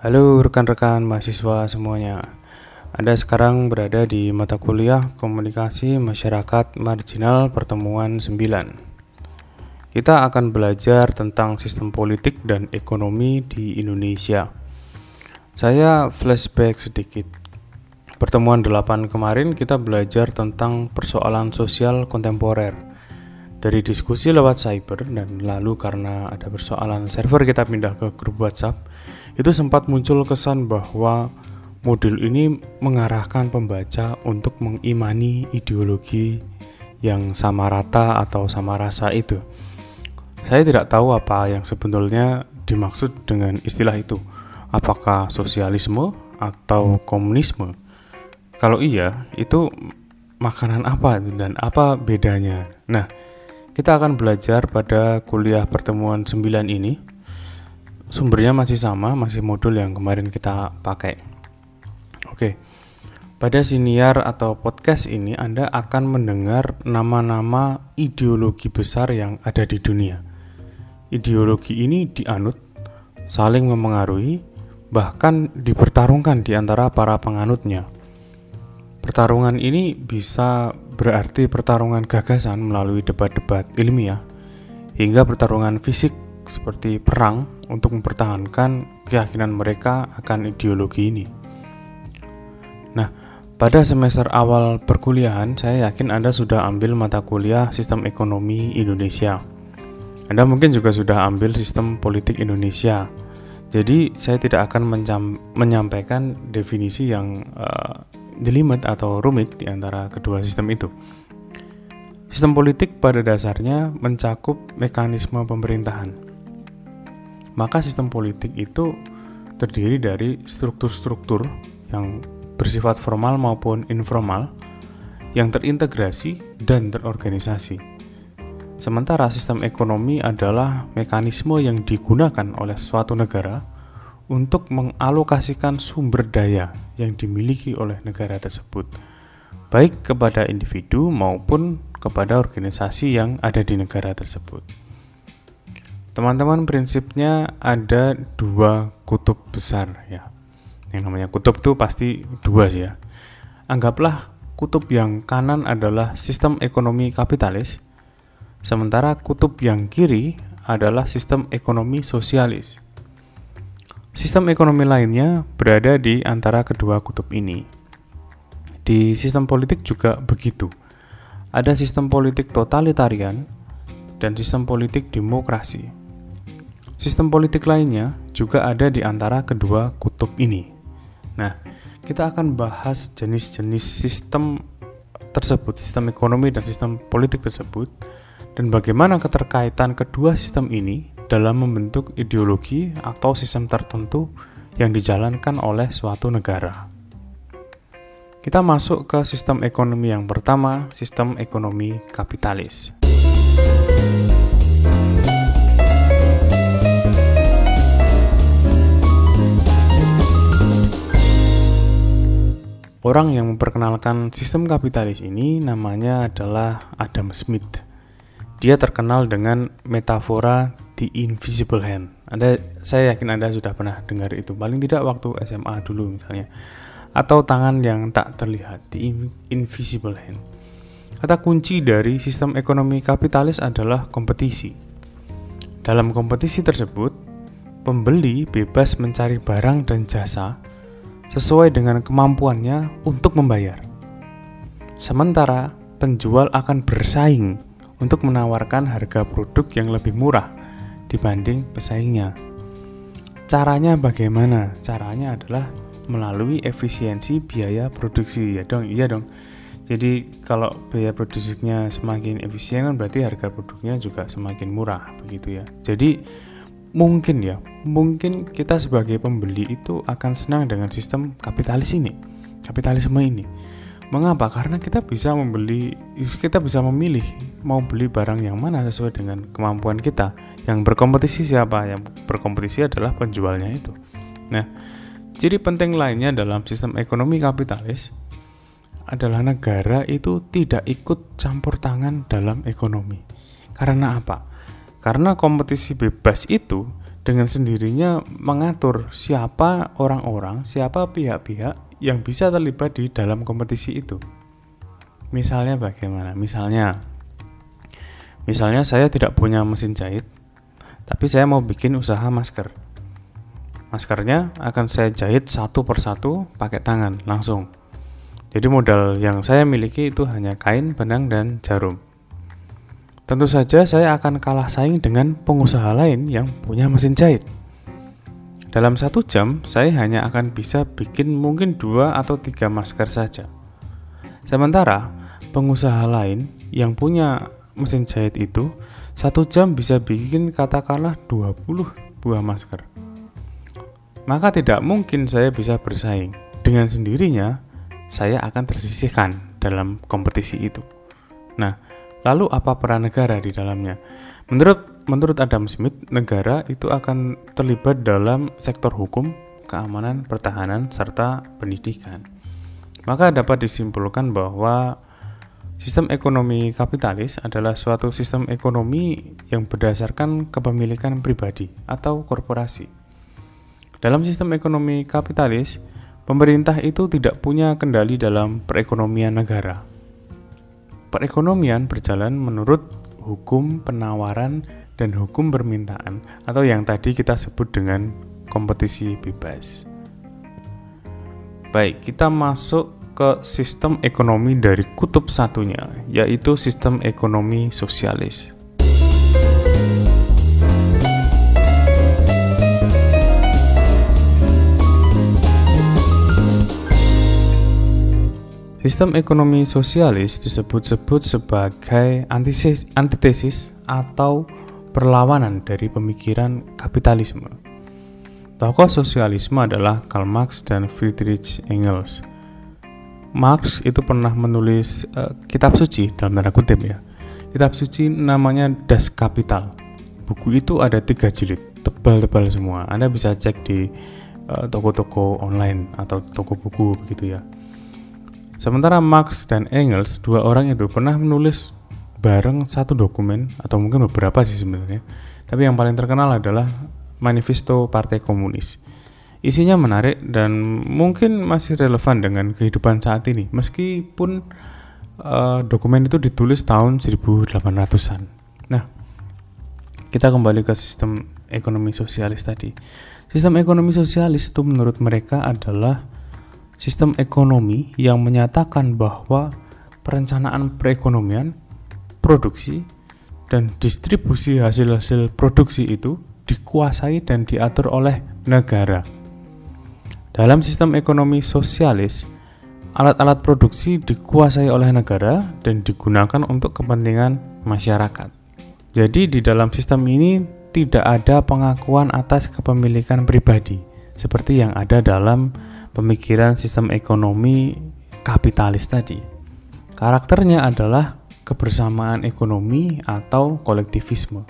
Halo rekan-rekan mahasiswa semuanya. Anda sekarang berada di mata kuliah Komunikasi Masyarakat Marginal Pertemuan 9. Kita akan belajar tentang sistem politik dan ekonomi di Indonesia. Saya flashback sedikit. Pertemuan 8 kemarin kita belajar tentang persoalan sosial kontemporer. Dari diskusi lewat cyber dan lalu karena ada persoalan server kita pindah ke grup WhatsApp itu sempat muncul kesan bahwa modul ini mengarahkan pembaca untuk mengimani ideologi yang sama rata atau sama rasa itu. Saya tidak tahu apa yang sebetulnya dimaksud dengan istilah itu. Apakah sosialisme atau komunisme? Kalau iya, itu makanan apa dan apa bedanya? Nah, kita akan belajar pada kuliah pertemuan 9 ini sumbernya masih sama, masih modul yang kemarin kita pakai. Oke. Pada siniar atau podcast ini Anda akan mendengar nama-nama ideologi besar yang ada di dunia. Ideologi ini dianut, saling memengaruhi, bahkan dipertarungkan di antara para penganutnya. Pertarungan ini bisa berarti pertarungan gagasan melalui debat-debat ilmiah, hingga pertarungan fisik seperti perang untuk mempertahankan keyakinan mereka akan ideologi ini. Nah, pada semester awal perkuliahan, saya yakin Anda sudah ambil mata kuliah Sistem Ekonomi Indonesia. Anda mungkin juga sudah ambil Sistem Politik Indonesia. Jadi, saya tidak akan menyampaikan definisi yang uh, jelimet atau rumit di antara kedua sistem itu. Sistem politik pada dasarnya mencakup mekanisme pemerintahan maka sistem politik itu terdiri dari struktur-struktur yang bersifat formal maupun informal yang terintegrasi dan terorganisasi. Sementara sistem ekonomi adalah mekanisme yang digunakan oleh suatu negara untuk mengalokasikan sumber daya yang dimiliki oleh negara tersebut, baik kepada individu maupun kepada organisasi yang ada di negara tersebut. Teman-teman prinsipnya ada dua kutub besar ya. Yang namanya kutub tuh pasti dua sih ya. Anggaplah kutub yang kanan adalah sistem ekonomi kapitalis, sementara kutub yang kiri adalah sistem ekonomi sosialis. Sistem ekonomi lainnya berada di antara kedua kutub ini. Di sistem politik juga begitu. Ada sistem politik totalitarian dan sistem politik demokrasi. Sistem politik lainnya juga ada di antara kedua kutub ini. Nah, kita akan bahas jenis-jenis sistem tersebut, sistem ekonomi dan sistem politik tersebut, dan bagaimana keterkaitan kedua sistem ini dalam membentuk ideologi atau sistem tertentu yang dijalankan oleh suatu negara. Kita masuk ke sistem ekonomi yang pertama, sistem ekonomi kapitalis. Orang yang memperkenalkan sistem kapitalis ini namanya adalah Adam Smith. Dia terkenal dengan metafora the invisible hand. Anda, saya yakin Anda sudah pernah dengar itu. Paling tidak waktu SMA dulu misalnya. Atau tangan yang tak terlihat, the invisible hand. Kata kunci dari sistem ekonomi kapitalis adalah kompetisi. Dalam kompetisi tersebut, pembeli bebas mencari barang dan jasa sesuai dengan kemampuannya untuk membayar. Sementara penjual akan bersaing untuk menawarkan harga produk yang lebih murah dibanding pesaingnya. Caranya bagaimana? Caranya adalah melalui efisiensi biaya produksi ya dong, iya dong. Jadi kalau biaya produksinya semakin efisien kan berarti harga produknya juga semakin murah begitu ya. Jadi mungkin ya, mungkin kita sebagai pembeli itu akan senang dengan sistem kapitalis ini, kapitalisme ini. Mengapa? Karena kita bisa membeli, kita bisa memilih mau beli barang yang mana sesuai dengan kemampuan kita. Yang berkompetisi siapa? Yang berkompetisi adalah penjualnya itu. Nah, ciri penting lainnya dalam sistem ekonomi kapitalis adalah negara itu tidak ikut campur tangan dalam ekonomi. Karena apa? Karena kompetisi bebas itu dengan sendirinya mengatur siapa orang-orang, siapa pihak-pihak yang bisa terlibat di dalam kompetisi itu. Misalnya bagaimana? Misalnya Misalnya saya tidak punya mesin jahit, tapi saya mau bikin usaha masker. Maskernya akan saya jahit satu persatu pakai tangan langsung. Jadi modal yang saya miliki itu hanya kain, benang, dan jarum. Tentu saja saya akan kalah saing dengan pengusaha lain yang punya mesin jahit. Dalam satu jam, saya hanya akan bisa bikin mungkin dua atau tiga masker saja. Sementara pengusaha lain yang punya mesin jahit itu satu jam bisa bikin katakanlah 20 buah masker. Maka tidak mungkin saya bisa bersaing. Dengan sendirinya, saya akan tersisihkan dalam kompetisi itu. Nah, lalu apa peran negara di dalamnya? Menurut menurut Adam Smith, negara itu akan terlibat dalam sektor hukum, keamanan, pertahanan, serta pendidikan. Maka dapat disimpulkan bahwa Sistem ekonomi kapitalis adalah suatu sistem ekonomi yang berdasarkan kepemilikan pribadi atau korporasi. Dalam sistem ekonomi kapitalis, pemerintah itu tidak punya kendali dalam perekonomian negara. Perekonomian berjalan menurut hukum penawaran dan hukum permintaan atau yang tadi kita sebut dengan kompetisi bebas. Baik, kita masuk ke sistem ekonomi dari kutub satunya, yaitu sistem ekonomi sosialis. Sistem ekonomi sosialis disebut-sebut sebagai antitesis atau perlawanan dari pemikiran kapitalisme. Tokoh sosialisme adalah Karl Marx dan Friedrich Engels. Marx itu pernah menulis uh, kitab suci dalam tanda kutip ya. Kitab suci namanya Das Kapital. Buku itu ada tiga jilid, tebal-tebal semua. Anda bisa cek di eh, toko-toko uh, online atau toko buku begitu ya. Sementara Marx dan Engels, dua orang itu pernah menulis bareng satu dokumen atau mungkin beberapa sih sebenarnya. Tapi yang paling terkenal adalah Manifesto Partai Komunis. Isinya menarik dan mungkin masih relevan dengan kehidupan saat ini, meskipun uh, dokumen itu ditulis tahun 1800-an. Nah, kita kembali ke sistem ekonomi sosialis tadi. Sistem ekonomi sosialis itu menurut mereka adalah sistem ekonomi yang menyatakan bahwa perencanaan perekonomian, produksi, dan distribusi hasil-hasil produksi itu dikuasai dan diatur oleh negara dalam sistem ekonomi sosialis, alat-alat produksi dikuasai oleh negara dan digunakan untuk kepentingan masyarakat. Jadi di dalam sistem ini tidak ada pengakuan atas kepemilikan pribadi seperti yang ada dalam pemikiran sistem ekonomi kapitalis tadi. Karakternya adalah kebersamaan ekonomi atau kolektivisme.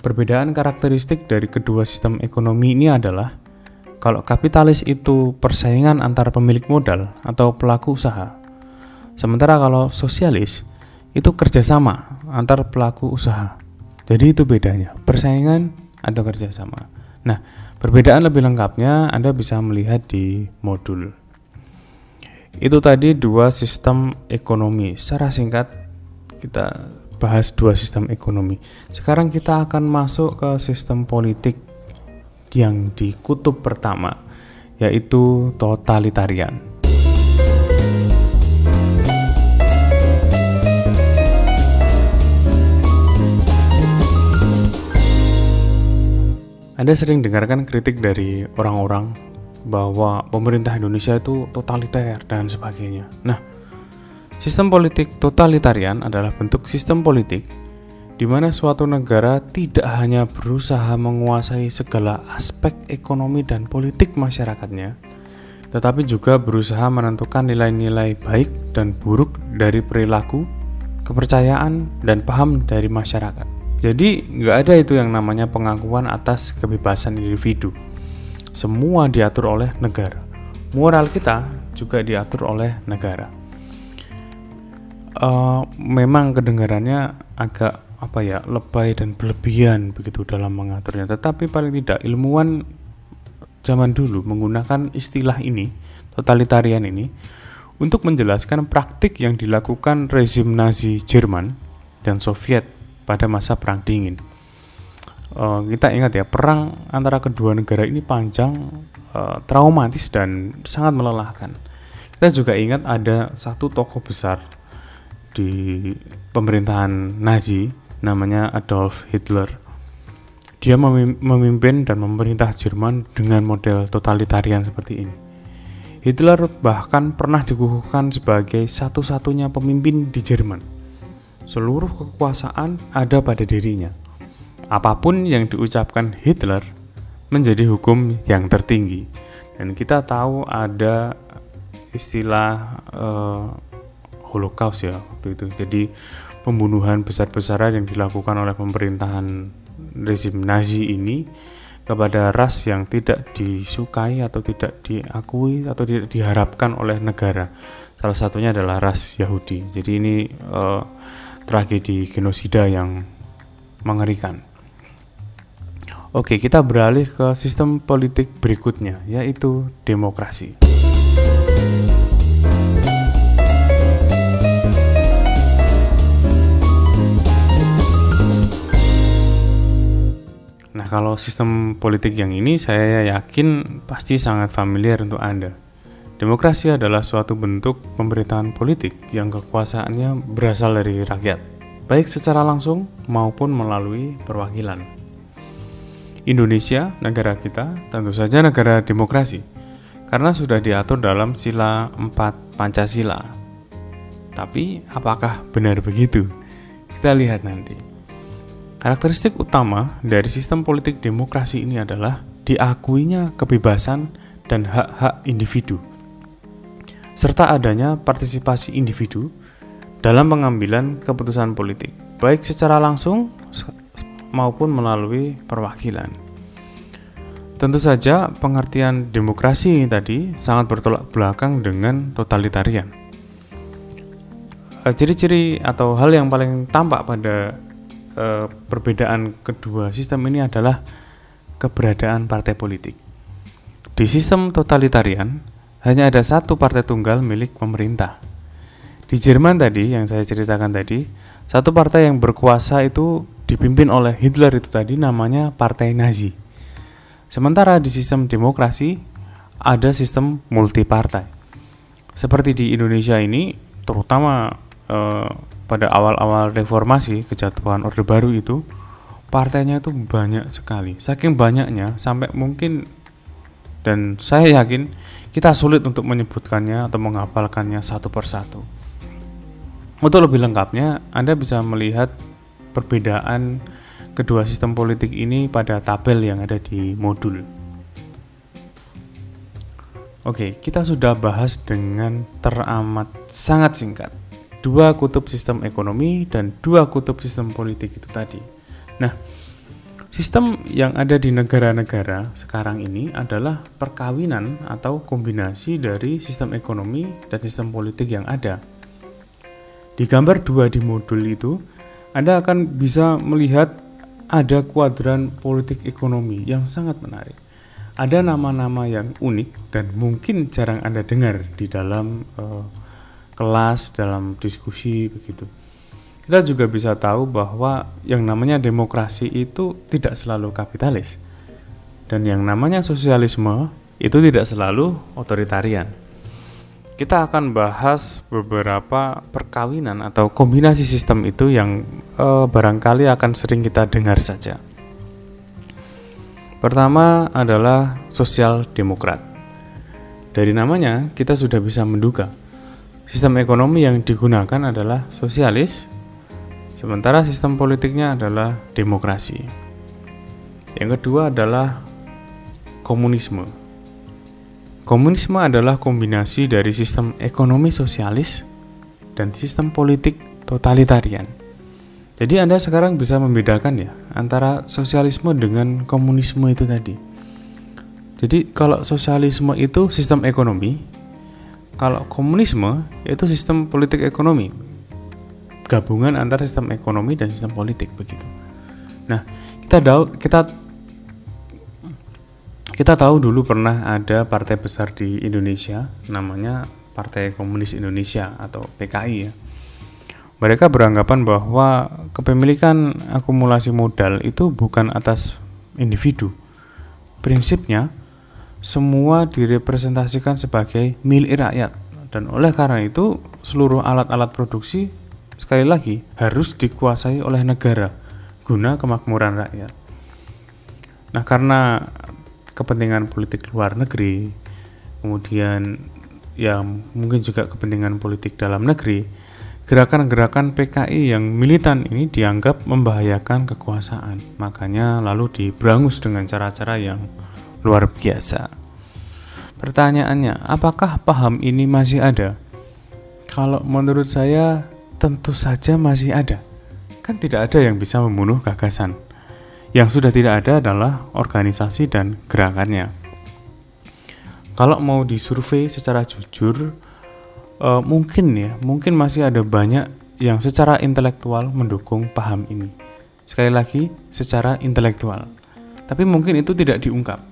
Perbedaan karakteristik dari kedua sistem ekonomi ini adalah kalau kapitalis itu persaingan antar pemilik modal atau pelaku usaha. Sementara kalau sosialis itu kerjasama antar pelaku usaha. Jadi itu bedanya, persaingan atau kerjasama. Nah, perbedaan lebih lengkapnya Anda bisa melihat di modul. Itu tadi dua sistem ekonomi. Secara singkat kita bahas dua sistem ekonomi. Sekarang kita akan masuk ke sistem politik yang di kutub pertama, yaitu totalitarian. Anda sering dengarkan kritik dari orang-orang bahwa pemerintah Indonesia itu totaliter dan sebagainya. Nah, sistem politik totalitarian adalah bentuk sistem politik di mana suatu negara tidak hanya berusaha menguasai segala aspek ekonomi dan politik masyarakatnya, tetapi juga berusaha menentukan nilai-nilai baik dan buruk dari perilaku, kepercayaan, dan paham dari masyarakat. Jadi, nggak ada itu yang namanya pengakuan atas kebebasan individu. Semua diatur oleh negara. Moral kita juga diatur oleh negara. Uh, memang kedengarannya agak apa ya lebay dan berlebihan begitu dalam mengaturnya tetapi paling tidak ilmuwan zaman dulu menggunakan istilah ini totalitarian ini untuk menjelaskan praktik yang dilakukan rezim Nazi Jerman dan Soviet pada masa Perang Dingin. Uh, kita ingat ya perang antara kedua negara ini panjang, uh, traumatis dan sangat melelahkan. Kita juga ingat ada satu tokoh besar di pemerintahan Nazi namanya Adolf Hitler. Dia memimpin dan memerintah Jerman dengan model totalitarian seperti ini. Hitler bahkan pernah dikukuhkan sebagai satu-satunya pemimpin di Jerman. Seluruh kekuasaan ada pada dirinya. Apa pun yang diucapkan Hitler menjadi hukum yang tertinggi. Dan kita tahu ada istilah uh, Holocaust ya waktu itu. Jadi pembunuhan besar-besaran yang dilakukan oleh pemerintahan rezim Nazi ini kepada ras yang tidak disukai atau tidak diakui atau tidak diharapkan oleh negara. Salah satunya adalah ras Yahudi. Jadi ini uh, tragedi genosida yang mengerikan. Oke, kita beralih ke sistem politik berikutnya, yaitu demokrasi. Nah, kalau sistem politik yang ini saya yakin pasti sangat familiar untuk Anda. Demokrasi adalah suatu bentuk pemerintahan politik yang kekuasaannya berasal dari rakyat, baik secara langsung maupun melalui perwakilan. Indonesia, negara kita, tentu saja negara demokrasi, karena sudah diatur dalam sila 4 Pancasila. Tapi, apakah benar begitu? Kita lihat nanti. Karakteristik utama dari sistem politik demokrasi ini adalah diakuinya kebebasan dan hak-hak individu, serta adanya partisipasi individu dalam pengambilan keputusan politik, baik secara langsung maupun melalui perwakilan. Tentu saja pengertian demokrasi tadi sangat bertolak belakang dengan totalitarian. Eh, ciri-ciri atau hal yang paling tampak pada uh, perbedaan kedua sistem ini adalah keberadaan partai politik. Di sistem totalitarian hanya ada satu partai tunggal milik pemerintah. Di Jerman tadi yang saya ceritakan tadi, satu partai yang berkuasa itu dipimpin oleh Hitler itu tadi namanya Partai Nazi. Sementara di sistem demokrasi ada sistem multipartai. Seperti di Indonesia ini, terutama eh, pada awal-awal reformasi kejatuhan Orde Baru itu, partainya itu banyak sekali. Saking banyaknya sampai mungkin dan saya yakin kita sulit untuk menyebutkannya atau menghafalkannya satu persatu. Untuk lebih lengkapnya, Anda bisa melihat perbedaan kedua sistem politik ini pada tabel yang ada di modul. Oke, kita sudah bahas dengan teramat sangat singkat dua kutub sistem ekonomi dan dua kutub sistem politik itu tadi. Nah, sistem yang ada di negara-negara sekarang ini adalah perkawinan atau kombinasi dari sistem ekonomi dan sistem politik yang ada. Di gambar dua di modul itu, anda akan bisa melihat ada kuadran politik ekonomi yang sangat menarik. Ada nama-nama yang unik dan mungkin jarang Anda dengar di dalam uh, kelas, dalam diskusi begitu. Kita juga bisa tahu bahwa yang namanya demokrasi itu tidak selalu kapitalis. Dan yang namanya sosialisme itu tidak selalu otoritarian kita akan bahas beberapa perkawinan atau kombinasi sistem itu yang eh, barangkali akan sering kita dengar saja. Pertama adalah sosial demokrat. Dari namanya kita sudah bisa menduga sistem ekonomi yang digunakan adalah sosialis, sementara sistem politiknya adalah demokrasi. Yang kedua adalah komunisme Komunisme adalah kombinasi dari sistem ekonomi sosialis dan sistem politik totalitarian. Jadi Anda sekarang bisa membedakan ya antara sosialisme dengan komunisme itu tadi. Jadi kalau sosialisme itu sistem ekonomi, kalau komunisme itu sistem politik ekonomi. Gabungan antara sistem ekonomi dan sistem politik begitu. Nah, kita tahu kita kita tahu dulu pernah ada partai besar di Indonesia namanya Partai Komunis Indonesia atau PKI ya. Mereka beranggapan bahwa kepemilikan akumulasi modal itu bukan atas individu. Prinsipnya semua direpresentasikan sebagai milik rakyat dan oleh karena itu seluruh alat-alat produksi sekali lagi harus dikuasai oleh negara guna kemakmuran rakyat. Nah, karena kepentingan politik luar negeri, kemudian ya mungkin juga kepentingan politik dalam negeri, gerakan-gerakan PKI yang militan ini dianggap membahayakan kekuasaan. Makanya lalu diberangus dengan cara-cara yang luar biasa. Pertanyaannya, apakah paham ini masih ada? Kalau menurut saya tentu saja masih ada. Kan tidak ada yang bisa membunuh gagasan. Yang sudah tidak ada adalah organisasi dan gerakannya. Kalau mau disurvei secara jujur, uh, mungkin ya, mungkin masih ada banyak yang secara intelektual mendukung paham ini. Sekali lagi, secara intelektual. Tapi mungkin itu tidak diungkap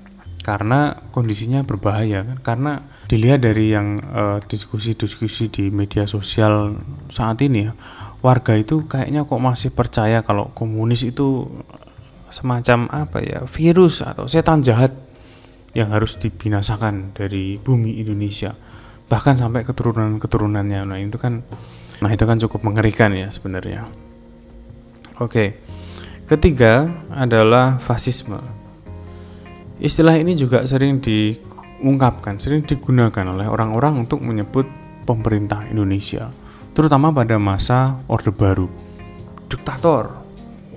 karena kondisinya berbahaya kan karena dilihat dari yang eh, diskusi-diskusi uh, di media sosial saat ini ya warga itu kayaknya kok masih percaya kalau komunis itu semacam apa ya virus atau setan jahat yang harus dibinasakan dari bumi Indonesia. Bahkan sampai keturunan-keturunannya. Nah itu kan nah itu kan cukup mengerikan ya sebenarnya. Oke. Ketiga adalah fasisme. Istilah ini juga sering diungkapkan sering digunakan oleh orang-orang untuk menyebut pemerintah Indonesia terutama pada masa Orde Baru diktator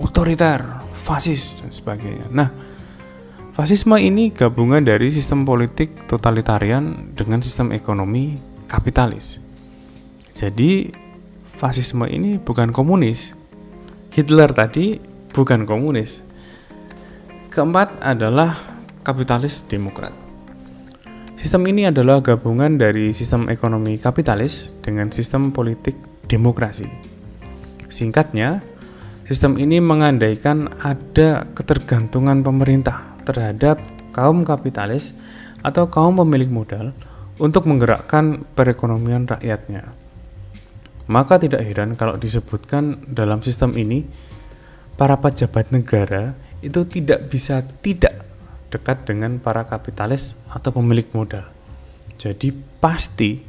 otoriter fasis dan sebagainya. Nah, fasisme ini gabungan dari sistem politik totalitarian dengan sistem ekonomi kapitalis. Jadi, fasisme ini bukan komunis. Hitler tadi bukan komunis. Keempat adalah kapitalis demokrat. Sistem ini adalah gabungan dari sistem ekonomi kapitalis dengan sistem politik demokrasi. Singkatnya, Sistem ini mengandaikan ada ketergantungan pemerintah terhadap kaum kapitalis atau kaum pemilik modal untuk menggerakkan perekonomian rakyatnya. Maka tidak heran kalau disebutkan dalam sistem ini para pejabat negara itu tidak bisa tidak dekat dengan para kapitalis atau pemilik modal. Jadi pasti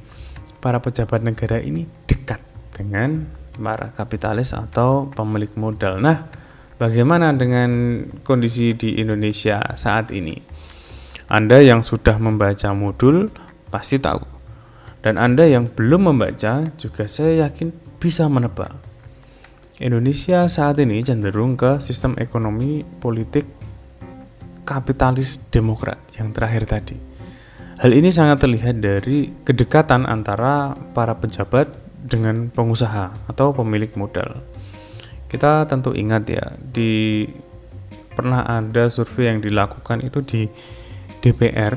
para pejabat negara ini dekat dengan para kapitalis atau pemilik modal. Nah, bagaimana dengan kondisi di Indonesia saat ini? Anda yang sudah membaca modul pasti tahu. Dan Anda yang belum membaca juga saya yakin bisa menebak. Indonesia saat ini cenderung ke sistem ekonomi politik kapitalis demokrat yang terakhir tadi. Hal ini sangat terlihat dari kedekatan antara para pejabat dengan pengusaha atau pemilik modal. Kita tentu ingat ya, di pernah ada survei yang dilakukan itu di DPR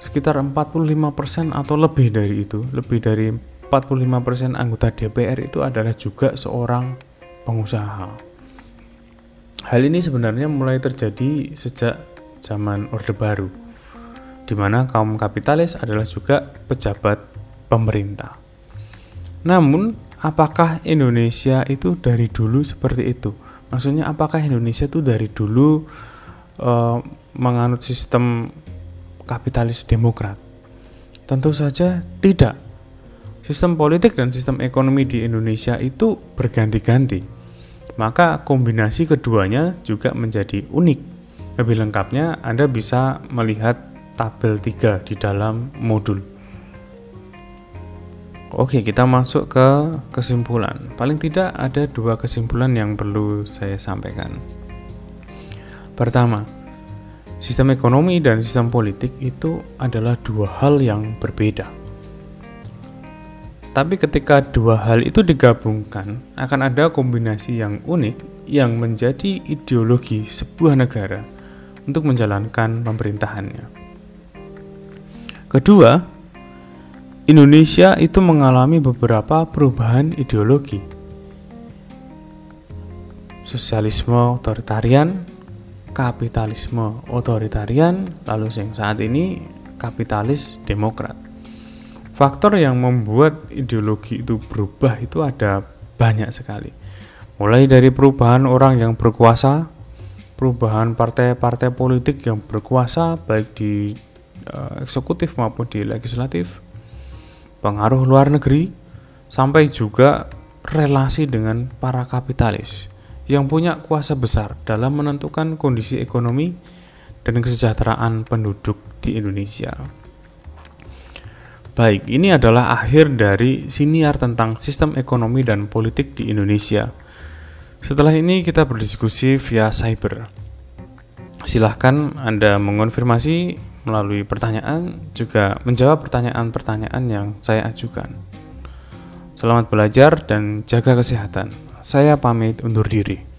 sekitar 45% atau lebih dari itu, lebih dari 45% anggota DPR itu adalah juga seorang pengusaha. Hal ini sebenarnya mulai terjadi sejak zaman Orde Baru, di mana kaum kapitalis adalah juga pejabat pemerintah. Namun, apakah Indonesia itu dari dulu seperti itu? Maksudnya, apakah Indonesia itu dari dulu uh, menganut sistem kapitalis demokrat? Tentu saja tidak. Sistem politik dan sistem ekonomi di Indonesia itu berganti-ganti. Maka kombinasi keduanya juga menjadi unik. Lebih lengkapnya Anda bisa melihat tabel 3 di dalam modul. Oke, kita masuk ke kesimpulan. Paling tidak ada dua kesimpulan yang perlu saya sampaikan. Pertama, sistem ekonomi dan sistem politik itu adalah dua hal yang berbeda. Tapi ketika dua hal itu digabungkan, akan ada kombinasi yang unik yang menjadi ideologi sebuah negara untuk menjalankan pemerintahannya. Kedua, Indonesia itu mengalami beberapa perubahan ideologi sosialisme otoritarian, kapitalisme otoritarian, lalu yang saat ini kapitalis demokrat. Faktor yang membuat ideologi itu berubah itu ada banyak sekali. Mulai dari perubahan orang yang berkuasa, perubahan partai-partai politik yang berkuasa baik di uh, eksekutif maupun di legislatif, pengaruh luar negeri, sampai juga relasi dengan para kapitalis yang punya kuasa besar dalam menentukan kondisi ekonomi dan kesejahteraan penduduk di Indonesia. Baik, ini adalah akhir dari siniar tentang sistem ekonomi dan politik di Indonesia. Setelah ini kita berdiskusi via cyber. Silahkan Anda mengonfirmasi melalui pertanyaan, juga menjawab pertanyaan-pertanyaan yang saya ajukan. Selamat belajar dan jaga kesehatan. Saya pamit undur diri.